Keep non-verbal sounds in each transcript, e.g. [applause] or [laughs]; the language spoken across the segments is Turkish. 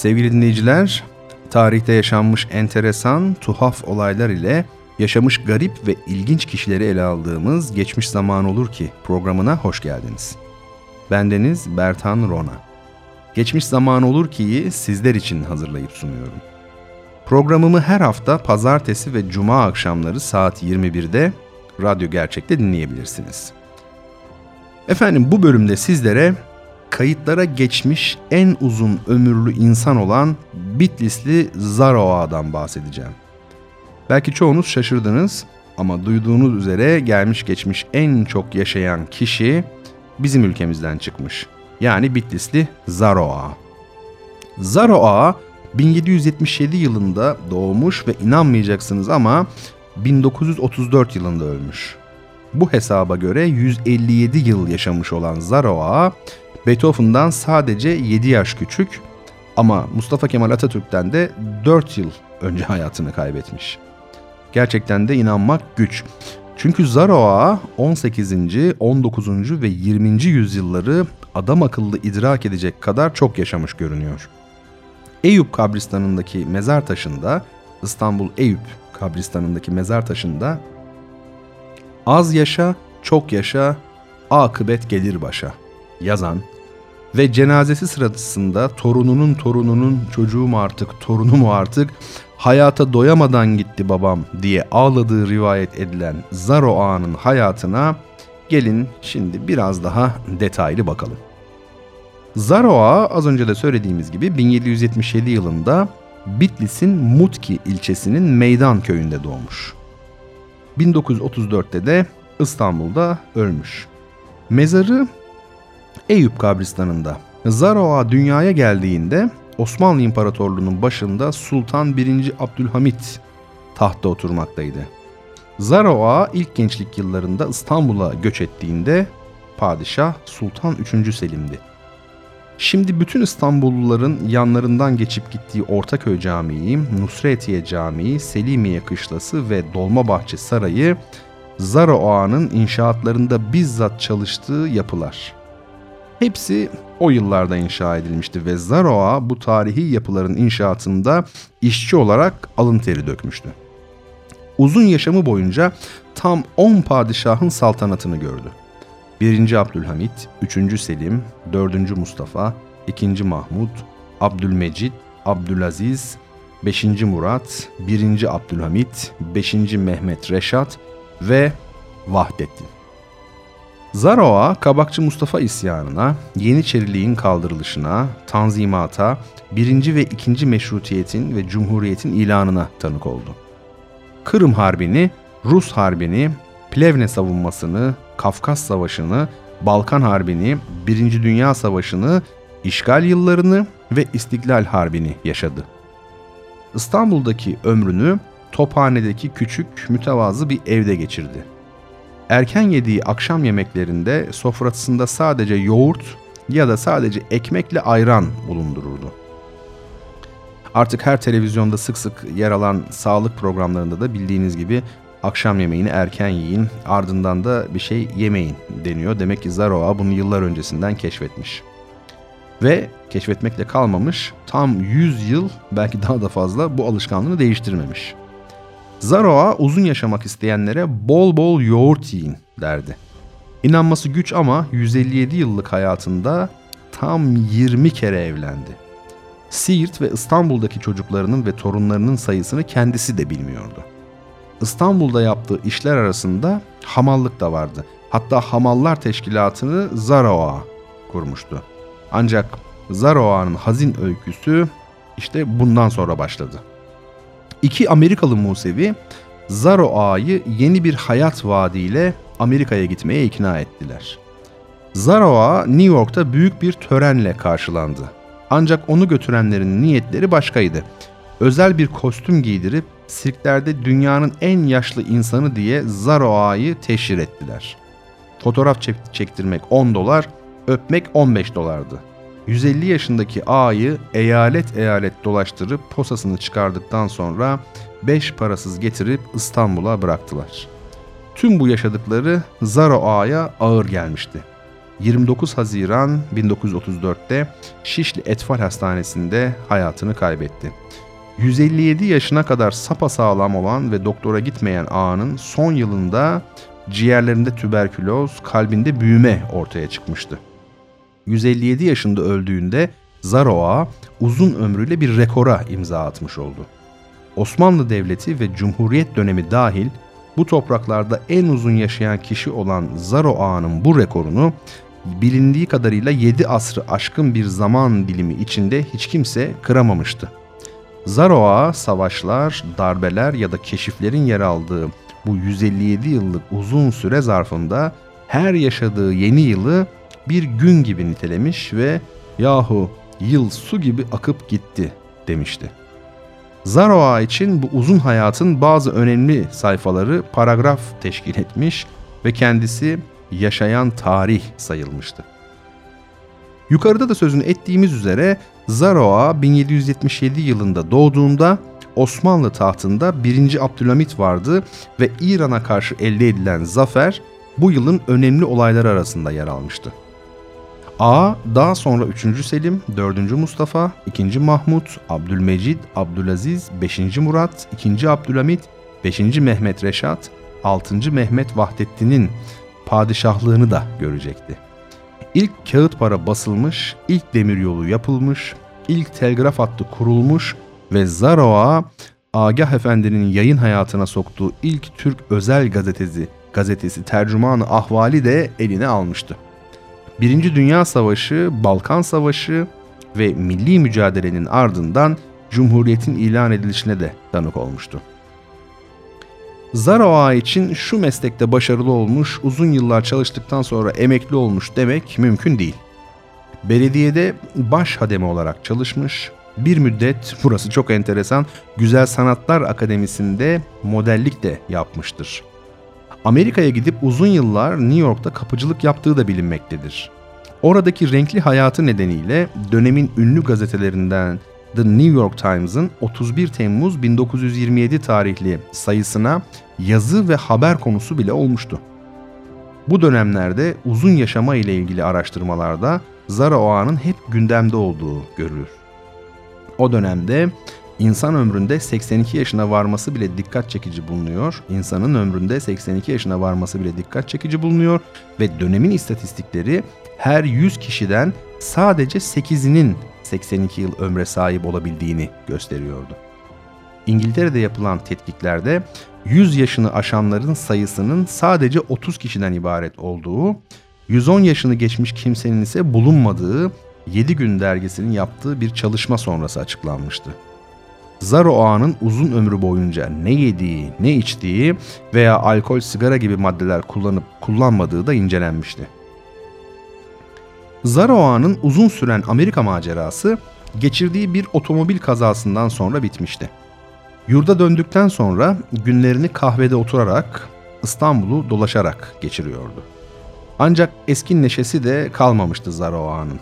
Sevgili dinleyiciler, tarihte yaşanmış enteresan, tuhaf olaylar ile yaşamış garip ve ilginç kişileri ele aldığımız Geçmiş Zaman Olur Ki programına hoş geldiniz. Bendeniz Bertan Rona. Geçmiş Zaman Olur Ki'yi sizler için hazırlayıp sunuyorum. Programımı her hafta pazartesi ve cuma akşamları saat 21'de Radyo Gerçek'te dinleyebilirsiniz. Efendim bu bölümde sizlere kayıtlara geçmiş en uzun ömürlü insan olan Bitlisli Zaroa'dan bahsedeceğim. Belki çoğunuz şaşırdınız ama duyduğunuz üzere gelmiş geçmiş en çok yaşayan kişi bizim ülkemizden çıkmış. Yani Bitlisli Zaroa. Zaroa 1777 yılında doğmuş ve inanmayacaksınız ama 1934 yılında ölmüş. Bu hesaba göre 157 yıl yaşamış olan Zaroa Beethoven'dan sadece 7 yaş küçük ama Mustafa Kemal Atatürk'ten de 4 yıl önce hayatını kaybetmiş. Gerçekten de inanmak güç. Çünkü Zaroa 18. 19. ve 20. yüzyılları adam akıllı idrak edecek kadar çok yaşamış görünüyor. Eyüp kabristanındaki mezar taşında, İstanbul Eyüp kabristanındaki mezar taşında az yaşa, çok yaşa, akıbet gelir başa yazan ve cenazesi sırasında torununun torununun çocuğu mu artık torunu mu artık hayata doyamadan gitti babam diye ağladığı rivayet edilen Zaro Ağa'nın hayatına gelin şimdi biraz daha detaylı bakalım. Zaro Ağa az önce de söylediğimiz gibi 1777 yılında Bitlis'in Mutki ilçesinin Meydan köyünde doğmuş. 1934'te de İstanbul'da ölmüş. Mezarı Eyüp kabristanında. Zaroa dünyaya geldiğinde Osmanlı İmparatorluğu'nun başında Sultan 1. Abdülhamit tahta oturmaktaydı. Zaroa ilk gençlik yıllarında İstanbul'a göç ettiğinde padişah Sultan 3. Selim'di. Şimdi bütün İstanbulluların yanlarından geçip gittiği Ortaköy Camii, Nusretiye Camii, Selimiye Kışlası ve Dolmabahçe Sarayı Zaro Ağa'nın inşaatlarında bizzat çalıştığı yapılar. Hepsi o yıllarda inşa edilmişti ve Zaroa bu tarihi yapıların inşaatında işçi olarak alın teri dökmüştü. Uzun yaşamı boyunca tam 10 padişahın saltanatını gördü. 1. Abdülhamit, 3. Selim, 4. Mustafa, 2. Mahmud, Abdülmecid, Abdülaziz, 5. Murat, 1. Abdülhamit, 5. Mehmet Reşat ve Vahdettin. Zaroa, Kabakçı Mustafa isyanına, Yeniçeriliğin kaldırılışına, tanzimata, birinci ve ikinci meşrutiyetin ve cumhuriyetin ilanına tanık oldu. Kırım Harbi'ni, Rus Harbi'ni, Plevne savunmasını, Kafkas Savaşı'nı, Balkan Harbi'ni, Birinci Dünya Savaşı'nı, işgal yıllarını ve İstiklal Harbi'ni yaşadı. İstanbul'daki ömrünü Tophane'deki küçük, mütevazı bir evde geçirdi erken yediği akşam yemeklerinde sofrasında sadece yoğurt ya da sadece ekmekle ayran bulundururdu. Artık her televizyonda sık sık yer alan sağlık programlarında da bildiğiniz gibi akşam yemeğini erken yiyin ardından da bir şey yemeyin deniyor. Demek ki Zaroa bunu yıllar öncesinden keşfetmiş. Ve keşfetmekle kalmamış tam 100 yıl belki daha da fazla bu alışkanlığını değiştirmemiş. Zaroa uzun yaşamak isteyenlere bol bol yoğurt yiyin derdi. İnanması güç ama 157 yıllık hayatında tam 20 kere evlendi. Siirt ve İstanbul'daki çocuklarının ve torunlarının sayısını kendisi de bilmiyordu. İstanbul'da yaptığı işler arasında hamallık da vardı. Hatta hamallar teşkilatını Zaroa kurmuştu. Ancak Zaroa'nın hazin öyküsü işte bundan sonra başladı. İki Amerikalı Musevi Zaro Ağa'yı yeni bir hayat vaadiyle Amerika'ya gitmeye ikna ettiler. Zaro Ağa New York'ta büyük bir törenle karşılandı. Ancak onu götürenlerin niyetleri başkaydı. Özel bir kostüm giydirip sirklerde dünyanın en yaşlı insanı diye Zaro Ağa'yı teşhir ettiler. Fotoğraf çek- çektirmek 10 dolar, öpmek 15 dolardı. 150 yaşındaki ağayı eyalet eyalet dolaştırıp posasını çıkardıktan sonra 5 parasız getirip İstanbul'a bıraktılar. Tüm bu yaşadıkları Zaro Ağa'ya ağır gelmişti. 29 Haziran 1934'te Şişli Etfal Hastanesi'nde hayatını kaybetti. 157 yaşına kadar sapasağlam olan ve doktora gitmeyen ağanın son yılında ciğerlerinde tüberküloz, kalbinde büyüme ortaya çıkmıştı. 157 yaşında öldüğünde Zaro Ağa uzun ömrüyle bir rekora imza atmış oldu. Osmanlı Devleti ve Cumhuriyet dönemi dahil bu topraklarda en uzun yaşayan kişi olan Zaro Ağa'nın bu rekorunu bilindiği kadarıyla 7 asrı aşkın bir zaman dilimi içinde hiç kimse kıramamıştı. Zaro Ağa savaşlar, darbeler ya da keşiflerin yer aldığı bu 157 yıllık uzun süre zarfında her yaşadığı yeni yılı bir gün gibi nitelemiş ve yahu yıl su gibi akıp gitti demişti. Zaroa için bu uzun hayatın bazı önemli sayfaları paragraf teşkil etmiş ve kendisi yaşayan tarih sayılmıştı. Yukarıda da sözünü ettiğimiz üzere Zaroa 1777 yılında doğduğunda Osmanlı tahtında 1. Abdülhamit vardı ve İran'a karşı elde edilen zafer bu yılın önemli olayları arasında yer almıştı. A daha sonra 3. Selim, 4. Mustafa, 2. Mahmut, Abdülmecid, Abdülaziz, 5. Murat, 2. Abdülhamit, 5. Mehmet Reşat, 6. Mehmet Vahdettin'in padişahlığını da görecekti. İlk kağıt para basılmış, ilk demiryolu yapılmış, ilk telgraf hattı kurulmuş ve Zaroa Agah Efendi'nin yayın hayatına soktuğu ilk Türk özel gazetesi, gazetesi Tercümanı Ahvali de eline almıştı. Birinci Dünya Savaşı, Balkan Savaşı ve milli mücadelenin ardından Cumhuriyet'in ilan edilişine de tanık olmuştu. Zaroa için şu meslekte başarılı olmuş, uzun yıllar çalıştıktan sonra emekli olmuş demek mümkün değil. Belediyede baş hademe olarak çalışmış, bir müddet burası çok enteresan Güzel Sanatlar Akademisi'nde modellik de yapmıştır. Amerika'ya gidip uzun yıllar New York'ta kapıcılık yaptığı da bilinmektedir. Oradaki renkli hayatı nedeniyle dönemin ünlü gazetelerinden The New York Times'ın 31 Temmuz 1927 tarihli sayısına yazı ve haber konusu bile olmuştu. Bu dönemlerde uzun yaşama ile ilgili araştırmalarda Zara Oğan'ın hep gündemde olduğu görülür. O dönemde insan ömründe 82 yaşına varması bile dikkat çekici bulunuyor. İnsanın ömründe 82 yaşına varması bile dikkat çekici bulunuyor ve dönemin istatistikleri her 100 kişiden sadece 8'inin 82 yıl ömre sahip olabildiğini gösteriyordu. İngiltere'de yapılan tetkiklerde 100 yaşını aşanların sayısının sadece 30 kişiden ibaret olduğu, 110 yaşını geçmiş kimsenin ise bulunmadığı 7 gün dergisinin yaptığı bir çalışma sonrası açıklanmıştı. Zaro Ağa'nın uzun ömrü boyunca ne yediği, ne içtiği veya alkol, sigara gibi maddeler kullanıp kullanmadığı da incelenmişti. Zaro Ağa'nın uzun süren Amerika macerası geçirdiği bir otomobil kazasından sonra bitmişti. Yurda döndükten sonra günlerini kahvede oturarak, İstanbul'u dolaşarak geçiriyordu. Ancak eski neşesi de kalmamıştı Zaro Ağa'nın.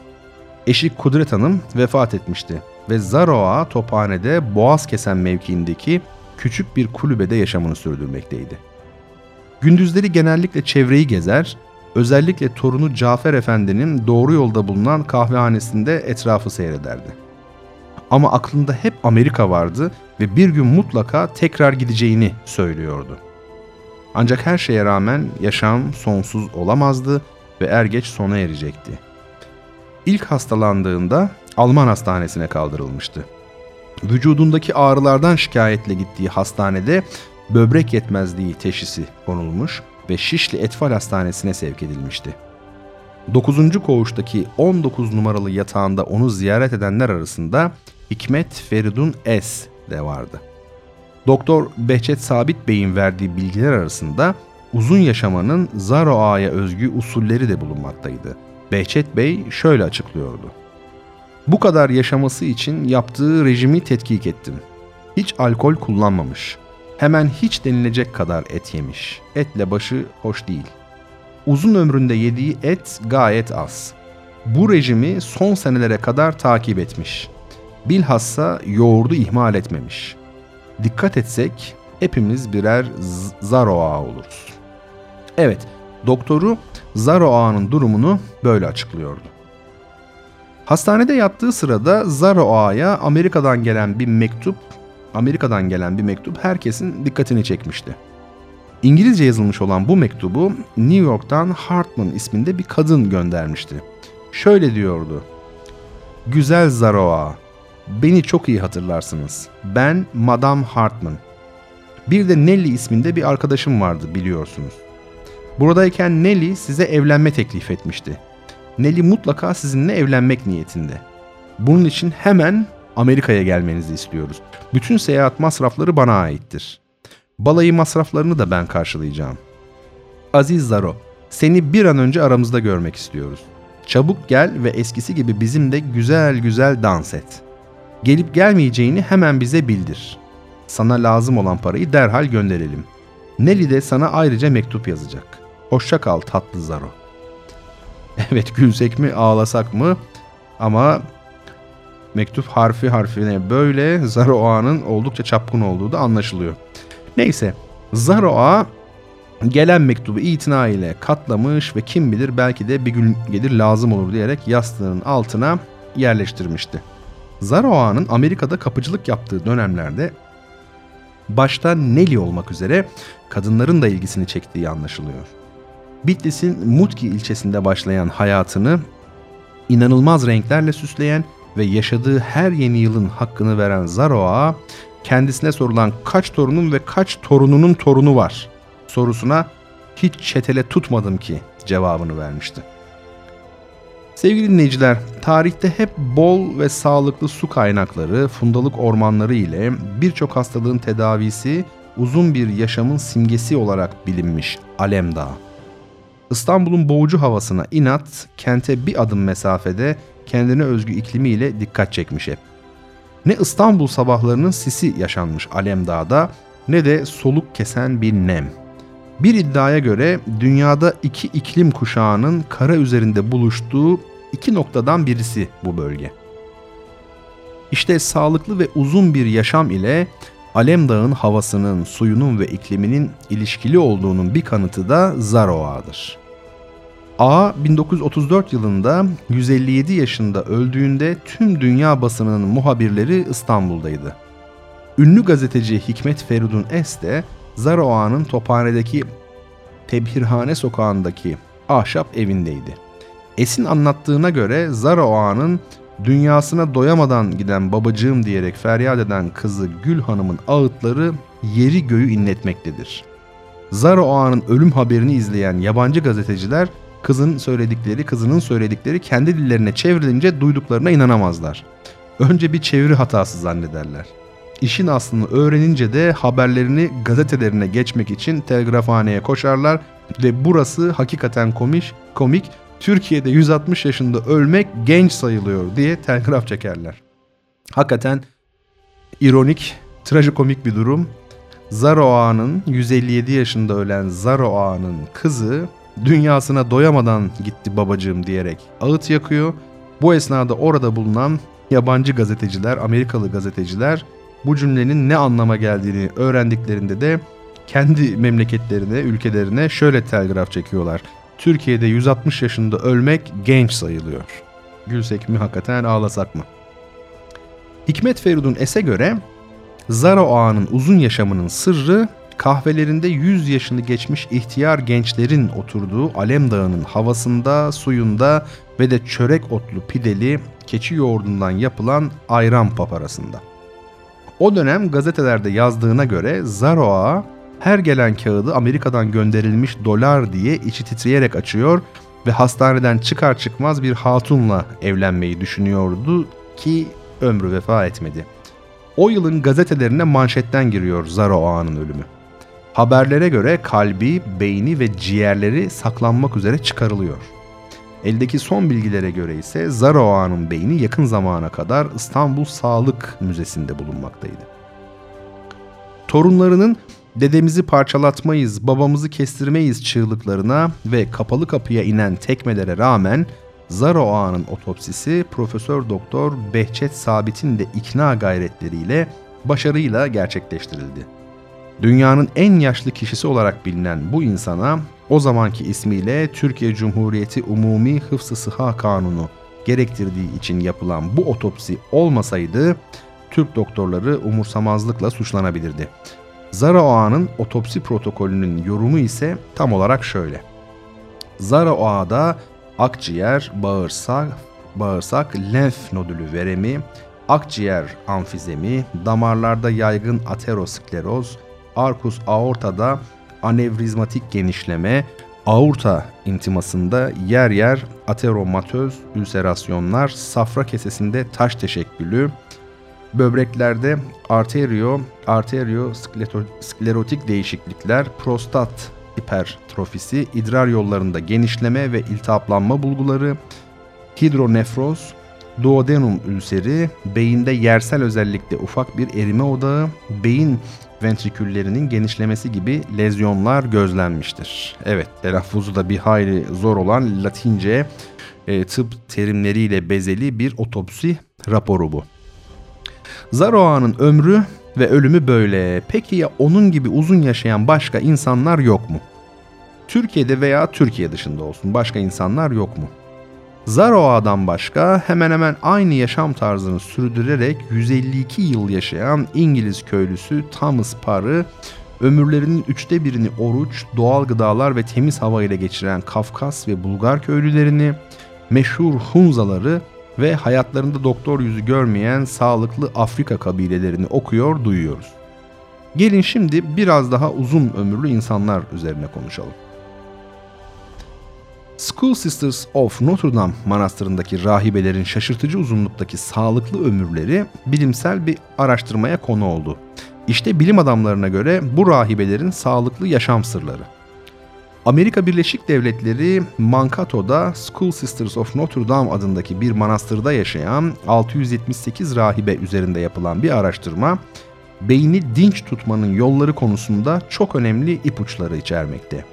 Eşi Kudret Hanım vefat etmişti ve Zaroa Tophane'de Boğaz Kesen mevkiindeki küçük bir kulübede yaşamını sürdürmekteydi. Gündüzleri genellikle çevreyi gezer, özellikle torunu Cafer Efendi'nin doğru yolda bulunan kahvehanesinde etrafı seyrederdi. Ama aklında hep Amerika vardı ve bir gün mutlaka tekrar gideceğini söylüyordu. Ancak her şeye rağmen yaşam sonsuz olamazdı ve er geç sona erecekti. İlk hastalandığında Alman hastanesine kaldırılmıştı. Vücudundaki ağrılardan şikayetle gittiği hastanede böbrek yetmezliği teşhisi konulmuş ve Şişli Etfal Hastanesi'ne sevk edilmişti. 9. koğuştaki 19 numaralı yatağında onu ziyaret edenler arasında Hikmet Feridun S de vardı. Doktor Behçet Sabit Bey'in verdiği bilgiler arasında uzun yaşamanın Zaro Ağa'ya özgü usulleri de bulunmaktaydı. Behçet Bey şöyle açıklıyordu. Bu kadar yaşaması için yaptığı rejimi tetkik ettim. Hiç alkol kullanmamış. Hemen hiç denilecek kadar et yemiş. Etle başı hoş değil. Uzun ömründe yediği et gayet az. Bu rejimi son senelere kadar takip etmiş. Bilhassa yoğurdu ihmal etmemiş. Dikkat etsek hepimiz birer Zaro ağa oluruz. Evet, doktoru Zaro ağanın durumunu böyle açıklıyordu. Hastanede yattığı sırada Zaro ağaya Amerika'dan gelen bir mektup, Amerika'dan gelen bir mektup herkesin dikkatini çekmişti. İngilizce yazılmış olan bu mektubu New York'tan Hartman isminde bir kadın göndermişti. Şöyle diyordu. Güzel Zaroa, beni çok iyi hatırlarsınız. Ben Madame Hartman. Bir de Nelly isminde bir arkadaşım vardı biliyorsunuz. Buradayken Nelly size evlenme teklif etmişti. Nelly mutlaka sizinle evlenmek niyetinde. Bunun için hemen Amerika'ya gelmenizi istiyoruz. Bütün seyahat masrafları bana aittir. Balayı masraflarını da ben karşılayacağım. Aziz Zaro, seni bir an önce aramızda görmek istiyoruz. Çabuk gel ve eskisi gibi bizim de güzel güzel dans et. Gelip gelmeyeceğini hemen bize bildir. Sana lazım olan parayı derhal gönderelim. Nelly de sana ayrıca mektup yazacak. Hoşça kal tatlı Zaro. Evet gülsek mi ağlasak mı ama mektup harfi harfine böyle Zaro Ağa'nın oldukça çapkın olduğu da anlaşılıyor. Neyse Zaro Ağa gelen mektubu itina ile katlamış ve kim bilir belki de bir gün gelir lazım olur diyerek yastığının altına yerleştirmişti. Zaro Ağa'nın Amerika'da kapıcılık yaptığı dönemlerde başta Nelly olmak üzere kadınların da ilgisini çektiği anlaşılıyor. Bitlis'in Mutki ilçesinde başlayan hayatını inanılmaz renklerle süsleyen ve yaşadığı her yeni yılın hakkını veren Zaroa, kendisine sorulan kaç torunun ve kaç torununun torunu var sorusuna hiç çetele tutmadım ki cevabını vermişti. Sevgili dinleyiciler, tarihte hep bol ve sağlıklı su kaynakları, fundalık ormanları ile birçok hastalığın tedavisi uzun bir yaşamın simgesi olarak bilinmiş Alem Dağı. İstanbul'un boğucu havasına inat, kente bir adım mesafede kendine özgü iklimiyle dikkat çekmiş hep. Ne İstanbul sabahlarının sisi yaşanmış Alemdağ'da ne de soluk kesen bir nem. Bir iddiaya göre dünyada iki iklim kuşağının kara üzerinde buluştuğu iki noktadan birisi bu bölge. İşte sağlıklı ve uzun bir yaşam ile Alemdağ'ın havasının, suyunun ve ikliminin ilişkili olduğunun bir kanıtı da Zaro Ağa'dır. A 1934 yılında 157 yaşında öldüğünde tüm dünya basınının muhabirleri İstanbul'daydı. Ünlü gazeteci Hikmet Feridun Es de Zaro Ağa'nın Tophane'deki Tebhirhane sokağındaki ahşap evindeydi. Es'in anlattığına göre Zaro Ağa'nın dünyasına doyamadan giden babacığım diyerek feryat eden kızı Gül Hanım'ın ağıtları yeri göğü inletmektedir. Zaro Ağa'nın ölüm haberini izleyen yabancı gazeteciler kızın söyledikleri, kızının söyledikleri kendi dillerine çevrilince duyduklarına inanamazlar. Önce bir çeviri hatası zannederler. İşin aslını öğrenince de haberlerini gazetelerine geçmek için telgrafhaneye koşarlar ve burası hakikaten komik, komik Türkiye'de 160 yaşında ölmek genç sayılıyor diye telgraf çekerler. Hakikaten ironik, trajikomik bir durum. Zaro Ağa'nın 157 yaşında ölen Zaro Ağa'nın kızı dünyasına doyamadan gitti babacığım diyerek ağıt yakıyor. Bu esnada orada bulunan yabancı gazeteciler, Amerikalı gazeteciler bu cümlenin ne anlama geldiğini öğrendiklerinde de kendi memleketlerine, ülkelerine şöyle telgraf çekiyorlar. Türkiye'de 160 yaşında ölmek genç sayılıyor. Gülsek mi hakikaten ağlasak mı? Hikmet Feridun Es'e göre Zaro Ağa'nın uzun yaşamının sırrı kahvelerinde 100 yaşını geçmiş ihtiyar gençlerin oturduğu Alem Dağı'nın havasında, suyunda ve de çörek otlu pideli keçi yoğurdundan yapılan ayran paparasında. O dönem gazetelerde yazdığına göre Zaroa her gelen kağıdı Amerika'dan gönderilmiş dolar diye içi titreyerek açıyor ve hastaneden çıkar çıkmaz bir hatunla evlenmeyi düşünüyordu ki ömrü vefa etmedi. O yılın gazetelerine manşetten giriyor Zara Ağa'nın ölümü. Haberlere göre kalbi, beyni ve ciğerleri saklanmak üzere çıkarılıyor. Eldeki son bilgilere göre ise Zara Ağa'nın beyni yakın zamana kadar İstanbul Sağlık Müzesi'nde bulunmaktaydı. Torunlarının dedemizi parçalatmayız, babamızı kestirmeyiz çığlıklarına ve kapalı kapıya inen tekmelere rağmen Zara Ağa'nın otopsisi Profesör Doktor Behçet Sabit'in de ikna gayretleriyle başarıyla gerçekleştirildi. Dünyanın en yaşlı kişisi olarak bilinen bu insana o zamanki ismiyle Türkiye Cumhuriyeti Umumi Hıfzı Sıha Kanunu gerektirdiği için yapılan bu otopsi olmasaydı Türk doktorları umursamazlıkla suçlanabilirdi. Zara Oğa'nın otopsi protokolünün yorumu ise tam olarak şöyle. Zara Oğa'da akciğer, bağırsak, bağırsak, lenf nodülü veremi, akciğer amfizemi, damarlarda yaygın ateroskleroz, arkus aortada anevrizmatik genişleme, aorta intimasında yer yer ateromatöz ülserasyonlar, safra kesesinde taş teşekkülü, böbreklerde arterio, arterio sklerotik değişiklikler, prostat hipertrofisi, idrar yollarında genişleme ve iltihaplanma bulguları, hidronefroz, duodenum ülseri, beyinde yersel özellikle ufak bir erime odağı, beyin ventriküllerinin genişlemesi gibi lezyonlar gözlenmiştir. Evet, telaffuzu da bir hayli zor olan Latince e, tıp terimleriyle bezeli bir otopsi raporu bu. Zaroa'nın ömrü ve ölümü böyle. Peki ya onun gibi uzun yaşayan başka insanlar yok mu? Türkiye'de veya Türkiye dışında olsun başka insanlar yok mu? Zaroa'dan başka hemen hemen aynı yaşam tarzını sürdürerek 152 yıl yaşayan İngiliz köylüsü Thomas Parr'ı ömürlerinin üçte birini oruç, doğal gıdalar ve temiz hava ile geçiren Kafkas ve Bulgar köylülerini, meşhur Hunzaları ve hayatlarında doktor yüzü görmeyen sağlıklı Afrika kabilelerini okuyor, duyuyoruz. Gelin şimdi biraz daha uzun ömürlü insanlar üzerine konuşalım. School Sisters of Notre Dame manastırındaki rahibelerin şaşırtıcı uzunluktaki sağlıklı ömürleri bilimsel bir araştırmaya konu oldu. İşte bilim adamlarına göre bu rahibelerin sağlıklı yaşam sırları. Amerika Birleşik Devletleri Mankato'da School Sisters of Notre Dame adındaki bir manastırda yaşayan 678 rahibe üzerinde yapılan bir araştırma, beyni dinç tutmanın yolları konusunda çok önemli ipuçları içermekte.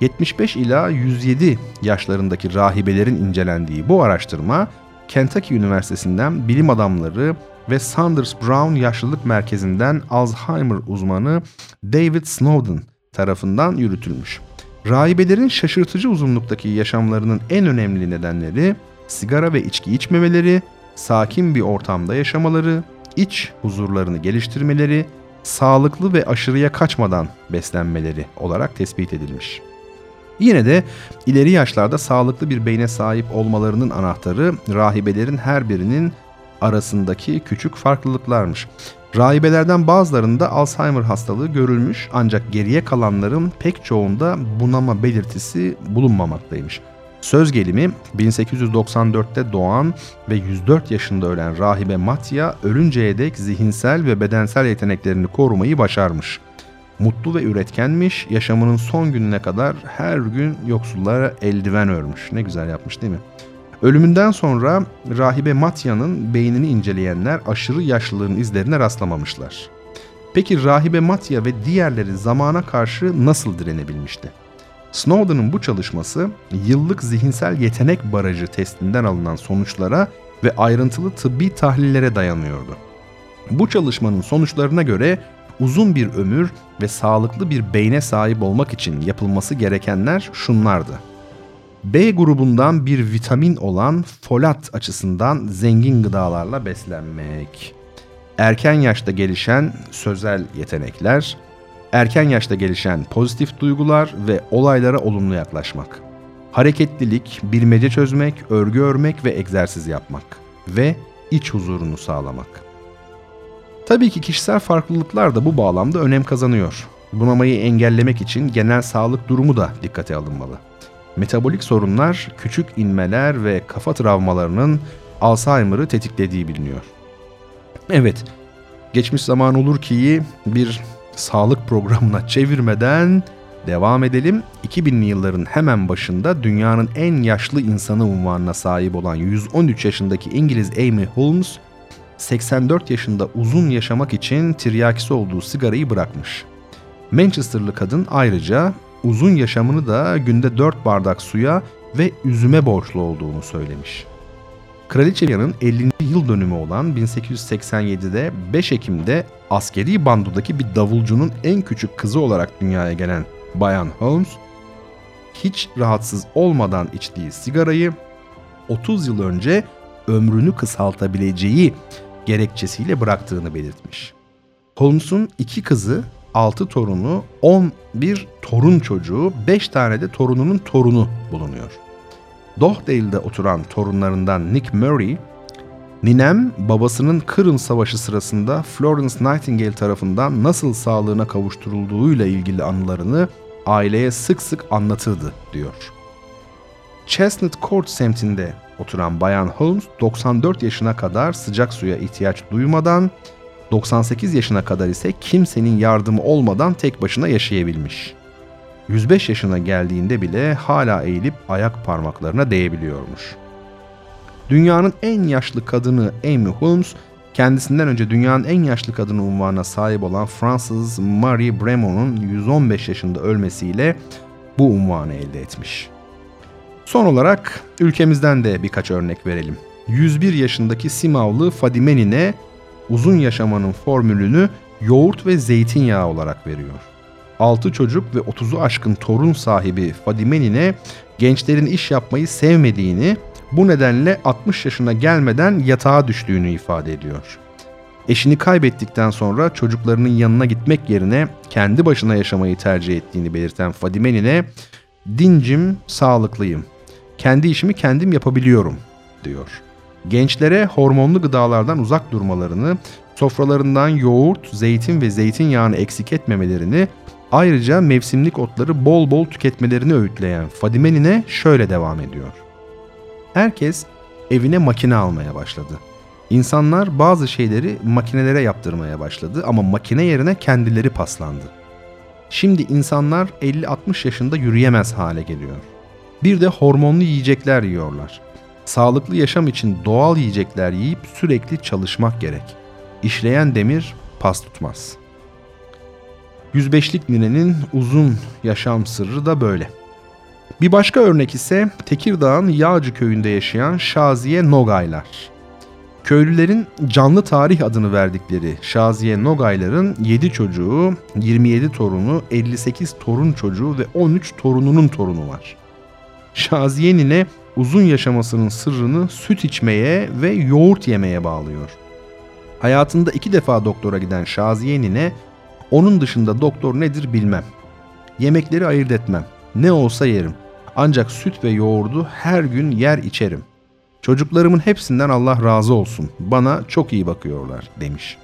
75 ila 107 yaşlarındaki rahibelerin incelendiği bu araştırma, Kentucky Üniversitesi'nden bilim adamları ve Sanders Brown Yaşlılık Merkezi'nden Alzheimer uzmanı David Snowden tarafından yürütülmüş. Rahibelerin şaşırtıcı uzunluktaki yaşamlarının en önemli nedenleri sigara ve içki içmemeleri, sakin bir ortamda yaşamaları, iç huzurlarını geliştirmeleri, sağlıklı ve aşırıya kaçmadan beslenmeleri olarak tespit edilmiş. Yine de ileri yaşlarda sağlıklı bir beyne sahip olmalarının anahtarı rahibelerin her birinin arasındaki küçük farklılıklarmış. Rahibelerden bazılarında Alzheimer hastalığı görülmüş ancak geriye kalanların pek çoğunda bunama belirtisi bulunmamaktaymış. Söz gelimi 1894'te doğan ve 104 yaşında ölen rahibe Matya ölünceye dek zihinsel ve bedensel yeteneklerini korumayı başarmış. Mutlu ve üretkenmiş, yaşamının son gününe kadar her gün yoksullara eldiven örmüş. Ne güzel yapmış değil mi? Ölümünden sonra rahibe Matya'nın beynini inceleyenler aşırı yaşlılığın izlerine rastlamamışlar. Peki rahibe Matya ve diğerleri zamana karşı nasıl direnebilmişti? Snowden'ın bu çalışması yıllık zihinsel yetenek barajı testinden alınan sonuçlara ve ayrıntılı tıbbi tahlillere dayanıyordu. Bu çalışmanın sonuçlarına göre uzun bir ömür ve sağlıklı bir beyne sahip olmak için yapılması gerekenler şunlardı. B grubundan bir vitamin olan folat açısından zengin gıdalarla beslenmek. Erken yaşta gelişen sözel yetenekler, erken yaşta gelişen pozitif duygular ve olaylara olumlu yaklaşmak. Hareketlilik, bilmece çözmek, örgü örmek ve egzersiz yapmak ve iç huzurunu sağlamak. Tabii ki kişisel farklılıklar da bu bağlamda önem kazanıyor. Bunamayı engellemek için genel sağlık durumu da dikkate alınmalı. Metabolik sorunlar, küçük inmeler ve kafa travmalarının Alzheimer'ı tetiklediği biliniyor. Evet, geçmiş zaman olur ki bir sağlık programına [laughs] çevirmeden devam edelim. 2000'li yılların hemen başında dünyanın en yaşlı insanı unvanına sahip olan 113 yaşındaki İngiliz Amy Holmes, 84 yaşında uzun yaşamak için tiryakisi olduğu sigarayı bırakmış. Manchesterlı kadın ayrıca uzun yaşamını da günde 4 bardak suya ve üzüme borçlu olduğunu söylemiş. Kraliçe Diana'nın 50. yıl dönümü olan 1887'de 5 Ekim'de askeri bandodaki bir davulcunun en küçük kızı olarak dünyaya gelen Bayan Holmes, hiç rahatsız olmadan içtiği sigarayı 30 yıl önce ömrünü kısaltabileceği gerekçesiyle bıraktığını belirtmiş. Holmes'un iki kızı, 6 torunu, 11 torun çocuğu, 5 tane de torununun torunu bulunuyor. Dohdale'de oturan torunlarından Nick Murray, Ninem babasının Kırım Savaşı sırasında Florence Nightingale tarafından nasıl sağlığına kavuşturulduğuyla ilgili anılarını aileye sık sık anlatırdı diyor. Chestnut Court semtinde oturan Bayan Holmes 94 yaşına kadar sıcak suya ihtiyaç duymadan 98 yaşına kadar ise kimsenin yardımı olmadan tek başına yaşayabilmiş. 105 yaşına geldiğinde bile hala eğilip ayak parmaklarına değebiliyormuş. Dünyanın en yaşlı kadını Amy Holmes, kendisinden önce dünyanın en yaşlı kadını unvanına sahip olan Fransız Marie Bremont'un 115 yaşında ölmesiyle bu unvanı elde etmiş. Son olarak ülkemizden de birkaç örnek verelim. 101 yaşındaki Simavlı Fadime Nine uzun yaşamanın formülünü yoğurt ve zeytinyağı olarak veriyor. 6 çocuk ve 30'u aşkın torun sahibi Fadime Nine gençlerin iş yapmayı sevmediğini, bu nedenle 60 yaşına gelmeden yatağa düştüğünü ifade ediyor. Eşini kaybettikten sonra çocuklarının yanına gitmek yerine kendi başına yaşamayı tercih ettiğini belirten Fadime Nine, dincim, sağlıklıyım. Kendi işimi kendim yapabiliyorum, diyor. Gençlere hormonlu gıdalardan uzak durmalarını, sofralarından yoğurt, zeytin ve zeytinyağını eksik etmemelerini, ayrıca mevsimlik otları bol bol tüketmelerini öğütleyen Fadime Nine şöyle devam ediyor. Herkes evine makine almaya başladı. İnsanlar bazı şeyleri makinelere yaptırmaya başladı ama makine yerine kendileri paslandı. Şimdi insanlar 50-60 yaşında yürüyemez hale geliyor. Bir de hormonlu yiyecekler yiyorlar. Sağlıklı yaşam için doğal yiyecekler yiyip sürekli çalışmak gerek. İşleyen demir pas tutmaz. 105'lik ninenin uzun yaşam sırrı da böyle. Bir başka örnek ise Tekirdağ'ın Yağcı köyünde yaşayan Şaziye Nogaylar. Köylülerin canlı tarih adını verdikleri Şaziye Nogaylar'ın 7 çocuğu, 27 torunu, 58 torun çocuğu ve 13 torununun torunu var. Şaziye nine uzun yaşamasının sırrını süt içmeye ve yoğurt yemeye bağlıyor. Hayatında iki defa doktora giden Şaziye nine, onun dışında doktor nedir bilmem. Yemekleri ayırt etmem. Ne olsa yerim. Ancak süt ve yoğurdu her gün yer içerim. Çocuklarımın hepsinden Allah razı olsun. Bana çok iyi bakıyorlar demiş.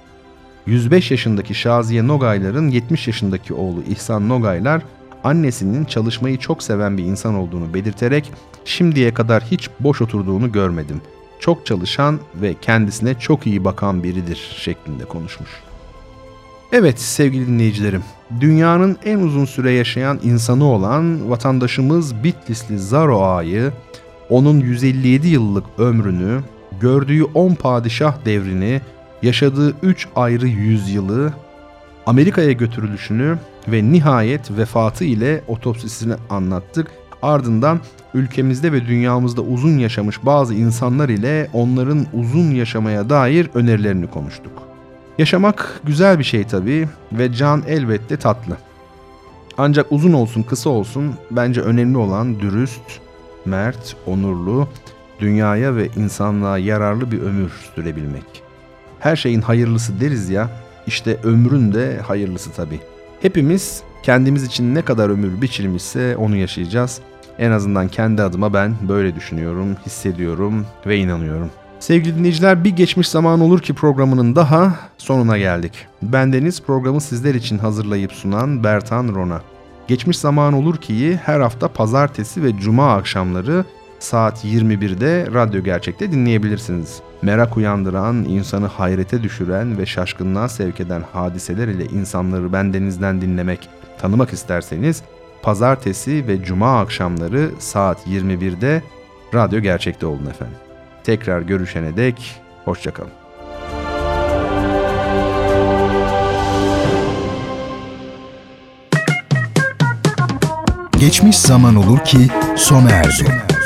105 yaşındaki Şaziye Nogaylar'ın 70 yaşındaki oğlu İhsan Nogaylar annesinin çalışmayı çok seven bir insan olduğunu belirterek şimdiye kadar hiç boş oturduğunu görmedim. Çok çalışan ve kendisine çok iyi bakan biridir şeklinde konuşmuş. Evet sevgili dinleyicilerim, dünyanın en uzun süre yaşayan insanı olan vatandaşımız Bitlisli Zaro Ağa'yı, onun 157 yıllık ömrünü, gördüğü 10 padişah devrini, yaşadığı 3 ayrı yüzyılı, Amerika'ya götürülüşünü ve nihayet vefatı ile otopsisini anlattık. Ardından ülkemizde ve dünyamızda uzun yaşamış bazı insanlar ile onların uzun yaşamaya dair önerilerini konuştuk. Yaşamak güzel bir şey tabii ve can elbette tatlı. Ancak uzun olsun kısa olsun bence önemli olan dürüst, mert, onurlu, dünyaya ve insanlığa yararlı bir ömür sürebilmek. Her şeyin hayırlısı deriz ya, işte ömrün de hayırlısı tabii. Hepimiz kendimiz için ne kadar ömür biçilmişse onu yaşayacağız. En azından kendi adıma ben böyle düşünüyorum, hissediyorum ve inanıyorum. Sevgili dinleyiciler bir geçmiş zaman olur ki programının daha sonuna geldik. Bendeniz programı sizler için hazırlayıp sunan Bertan Rona. Geçmiş zaman olur ki her hafta pazartesi ve cuma akşamları saat 21'de Radyo Gerçek'te dinleyebilirsiniz. Merak uyandıran, insanı hayrete düşüren ve şaşkınlığa sevk eden hadiseler ile insanları bendenizden dinlemek, tanımak isterseniz pazartesi ve cuma akşamları saat 21'de Radyo Gerçek'te olun efendim. Tekrar görüşene dek hoşçakalın. Geçmiş zaman olur ki sona erdi.